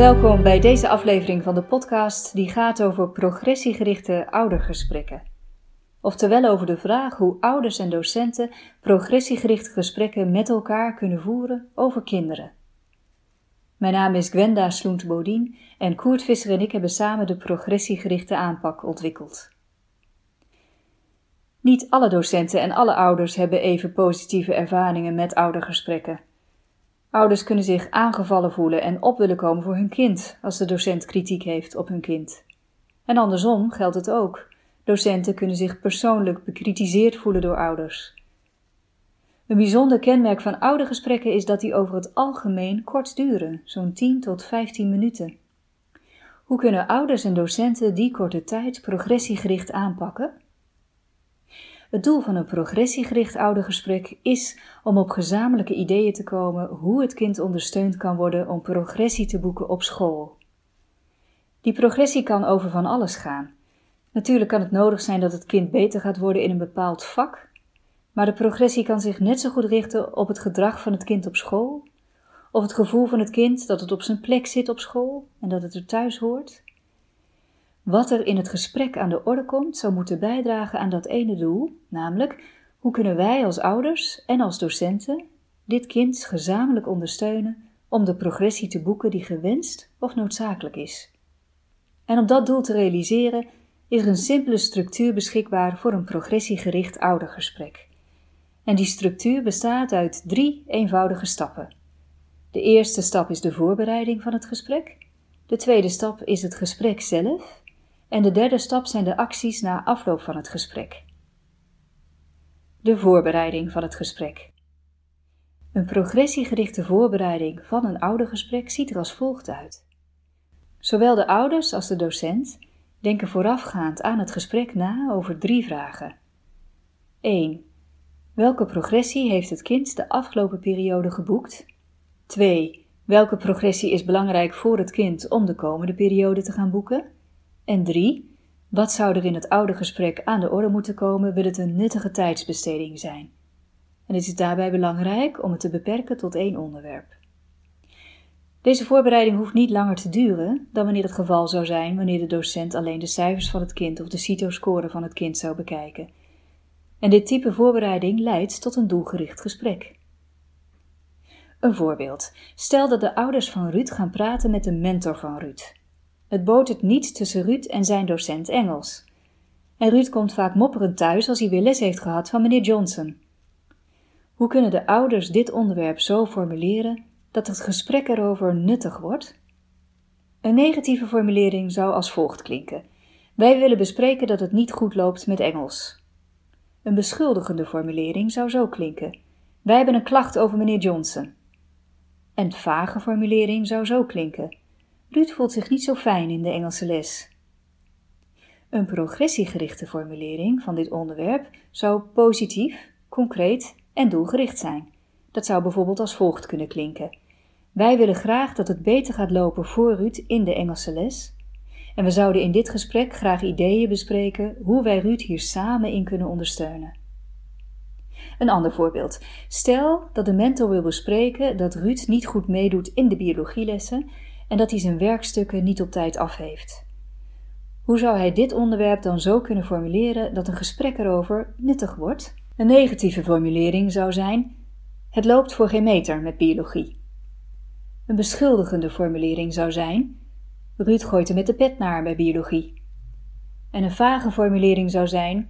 Welkom bij deze aflevering van de podcast die gaat over progressiegerichte oudergesprekken. Oftewel over de vraag hoe ouders en docenten progressiegerichte gesprekken met elkaar kunnen voeren over kinderen. Mijn naam is Gwenda Sloent-Bodien en Koert Visser en ik hebben samen de progressiegerichte aanpak ontwikkeld. Niet alle docenten en alle ouders hebben even positieve ervaringen met oudergesprekken. Ouders kunnen zich aangevallen voelen en op willen komen voor hun kind als de docent kritiek heeft op hun kind. En andersom geldt het ook. Docenten kunnen zich persoonlijk bekritiseerd voelen door ouders. Een bijzonder kenmerk van oudergesprekken is dat die over het algemeen kort duren, zo'n 10 tot 15 minuten. Hoe kunnen ouders en docenten die korte tijd progressiegericht aanpakken? Het doel van een progressiegericht oudergesprek is om op gezamenlijke ideeën te komen hoe het kind ondersteund kan worden om progressie te boeken op school. Die progressie kan over van alles gaan. Natuurlijk kan het nodig zijn dat het kind beter gaat worden in een bepaald vak, maar de progressie kan zich net zo goed richten op het gedrag van het kind op school, of het gevoel van het kind dat het op zijn plek zit op school en dat het er thuis hoort, wat er in het gesprek aan de orde komt, zou moeten bijdragen aan dat ene doel, namelijk hoe kunnen wij als ouders en als docenten dit kind gezamenlijk ondersteunen om de progressie te boeken die gewenst of noodzakelijk is. En om dat doel te realiseren is er een simpele structuur beschikbaar voor een progressiegericht oudergesprek. En die structuur bestaat uit drie eenvoudige stappen. De eerste stap is de voorbereiding van het gesprek. De tweede stap is het gesprek zelf. En de derde stap zijn de acties na afloop van het gesprek. De voorbereiding van het gesprek. Een progressiegerichte voorbereiding van een oudergesprek ziet er als volgt uit. Zowel de ouders als de docent denken voorafgaand aan het gesprek na over drie vragen. 1. Welke progressie heeft het kind de afgelopen periode geboekt? 2. Welke progressie is belangrijk voor het kind om de komende periode te gaan boeken? En drie, wat zou er in het oude gesprek aan de orde moeten komen, wil het een nuttige tijdsbesteding zijn? En het is daarbij belangrijk om het te beperken tot één onderwerp. Deze voorbereiding hoeft niet langer te duren dan wanneer het geval zou zijn wanneer de docent alleen de cijfers van het kind of de CITO-score van het kind zou bekijken. En dit type voorbereiding leidt tot een doelgericht gesprek. Een voorbeeld. Stel dat de ouders van Ruud gaan praten met de mentor van Ruud. Het botert niet tussen Ruud en zijn docent Engels. En Ruud komt vaak mopperend thuis als hij weer les heeft gehad van meneer Johnson. Hoe kunnen de ouders dit onderwerp zo formuleren dat het gesprek erover nuttig wordt? Een negatieve formulering zou als volgt klinken: Wij willen bespreken dat het niet goed loopt met Engels. Een beschuldigende formulering zou zo klinken: Wij hebben een klacht over meneer Johnson. Een vage formulering zou zo klinken: Ruud voelt zich niet zo fijn in de Engelse les. Een progressiegerichte formulering van dit onderwerp zou positief, concreet en doelgericht zijn. Dat zou bijvoorbeeld als volgt kunnen klinken: Wij willen graag dat het beter gaat lopen voor Ruud in de Engelse les. En we zouden in dit gesprek graag ideeën bespreken hoe wij Ruud hier samen in kunnen ondersteunen. Een ander voorbeeld. Stel dat de mentor wil bespreken dat Ruud niet goed meedoet in de biologielessen en dat hij zijn werkstukken niet op tijd af heeft. Hoe zou hij dit onderwerp dan zo kunnen formuleren dat een gesprek erover nuttig wordt? Een negatieve formulering zou zijn: Het loopt voor geen meter met biologie. Een beschuldigende formulering zou zijn: Ruud gooit er met de pet naar bij biologie. En een vage formulering zou zijn: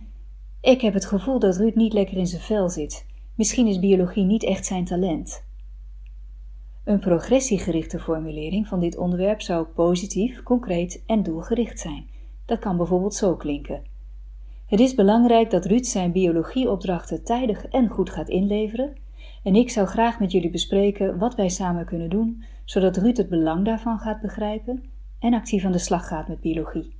Ik heb het gevoel dat Ruud niet lekker in zijn vel zit. Misschien is biologie niet echt zijn talent. Een progressiegerichte formulering van dit onderwerp zou positief, concreet en doelgericht zijn. Dat kan bijvoorbeeld zo klinken. Het is belangrijk dat Ruud zijn biologieopdrachten tijdig en goed gaat inleveren en ik zou graag met jullie bespreken wat wij samen kunnen doen, zodat Ruud het belang daarvan gaat begrijpen en actief aan de slag gaat met biologie.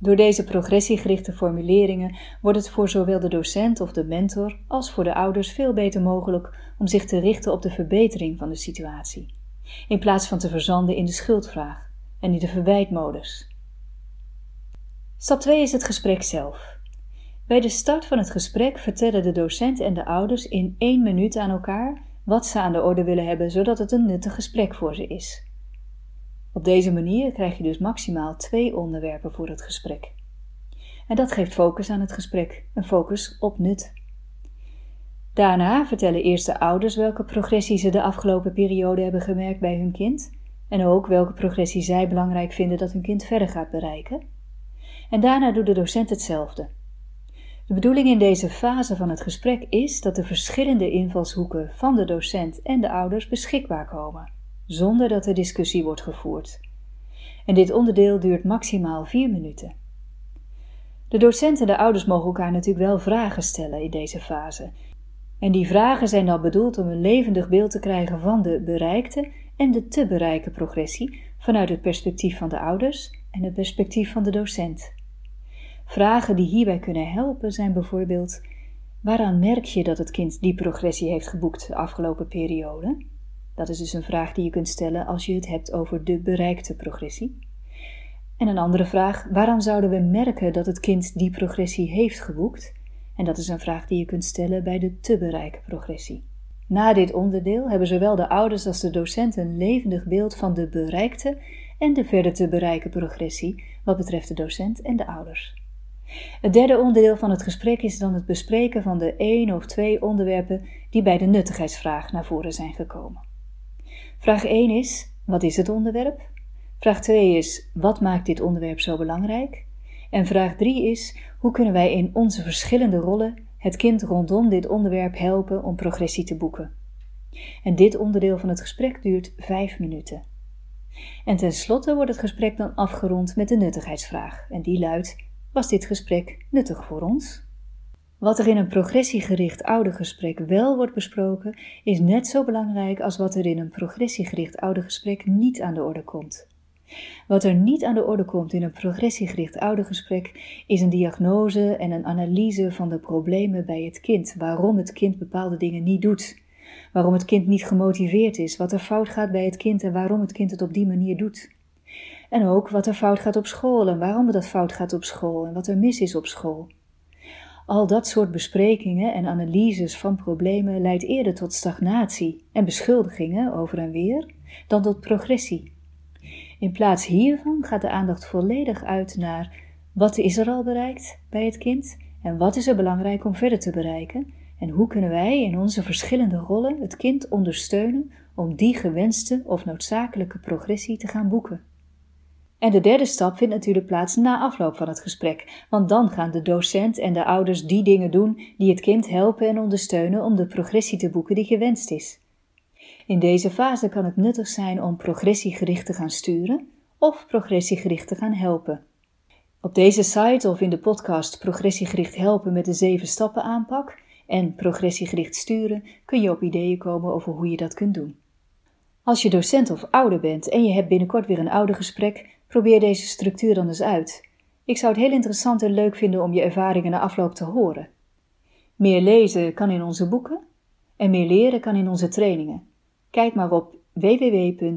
Door deze progressiegerichte formuleringen wordt het voor zowel de docent of de mentor als voor de ouders veel beter mogelijk om zich te richten op de verbetering van de situatie, in plaats van te verzanden in de schuldvraag en in de verwijtmodus. Stap 2 is het gesprek zelf. Bij de start van het gesprek vertellen de docent en de ouders in één minuut aan elkaar wat ze aan de orde willen hebben, zodat het een nuttig gesprek voor ze is. Op deze manier krijg je dus maximaal twee onderwerpen voor het gesprek. En dat geeft focus aan het gesprek, een focus op nut. Daarna vertellen eerst de ouders welke progressie ze de afgelopen periode hebben gemerkt bij hun kind en ook welke progressie zij belangrijk vinden dat hun kind verder gaat bereiken. En daarna doet de docent hetzelfde. De bedoeling in deze fase van het gesprek is dat de verschillende invalshoeken van de docent en de ouders beschikbaar komen, zonder dat er discussie wordt gevoerd. En dit onderdeel duurt maximaal vier minuten. De docent en de ouders mogen elkaar natuurlijk wel vragen stellen in deze fase. En die vragen zijn dan bedoeld om een levendig beeld te krijgen van de bereikte en de te bereiken progressie vanuit het perspectief van de ouders en het perspectief van de docent. Vragen die hierbij kunnen helpen zijn bijvoorbeeld: waaraan merk je dat het kind die progressie heeft geboekt de afgelopen periode? Dat is dus een vraag die je kunt stellen als je het hebt over de bereikte progressie. En een andere vraag: waaraan zouden we merken dat het kind die progressie heeft geboekt? En dat is een vraag die je kunt stellen bij de te bereiken progressie. Na dit onderdeel hebben zowel de ouders als de docent een levendig beeld van de bereikte en de verder te bereiken progressie wat betreft de docent en de ouders. Het derde onderdeel van het gesprek is dan het bespreken van de één of twee onderwerpen die bij de nuttigheidsvraag naar voren zijn gekomen. Vraag 1 is: wat is het onderwerp? Vraag 2 is: wat maakt dit onderwerp zo belangrijk? En vraag 3 is: hoe kunnen wij in onze verschillende rollen het kind rondom dit onderwerp helpen om progressie te boeken? En dit onderdeel van het gesprek duurt 5 minuten. En tenslotte wordt het gesprek dan afgerond met de nuttigheidsvraag. En die luidt: Was dit gesprek nuttig voor ons? Wat er in een progressiegericht oudergesprek wel wordt besproken, is net zo belangrijk als wat er in een progressiegericht oudergesprek niet aan de orde komt. Wat er niet aan de orde komt in een progressiegericht oudergesprek is een diagnose en een analyse van de problemen bij het kind, waarom het kind bepaalde dingen niet doet, waarom het kind niet gemotiveerd is, wat er fout gaat bij het kind en waarom het kind het op die manier doet. En ook wat er fout gaat op school en waarom dat fout gaat op school en wat er mis is op school. Al dat soort besprekingen en analyses van problemen leidt eerder tot stagnatie en beschuldigingen over en weer dan tot progressie. In plaats hiervan gaat de aandacht volledig uit naar wat is er al bereikt bij het kind en wat is er belangrijk om verder te bereiken en hoe kunnen wij in onze verschillende rollen het kind ondersteunen om die gewenste of noodzakelijke progressie te gaan boeken. En de derde stap vindt natuurlijk plaats na afloop van het gesprek, want dan gaan de docent en de ouders die dingen doen die het kind helpen en ondersteunen om de progressie te boeken die gewenst is. In deze fase kan het nuttig zijn om progressiegericht te gaan sturen of progressiegericht te gaan helpen. Op deze site of in de podcast Progressiegericht helpen met de zeven stappen aanpak en progressiegericht sturen kun je op ideeën komen over hoe je dat kunt doen. Als je docent of ouder bent en je hebt binnenkort weer een oudergesprek, probeer deze structuur dan eens uit. Ik zou het heel interessant en leuk vinden om je ervaringen na afloop te horen. Meer lezen kan in onze boeken en meer leren kan in onze trainingen. Kijk maar op www.cpw.nu.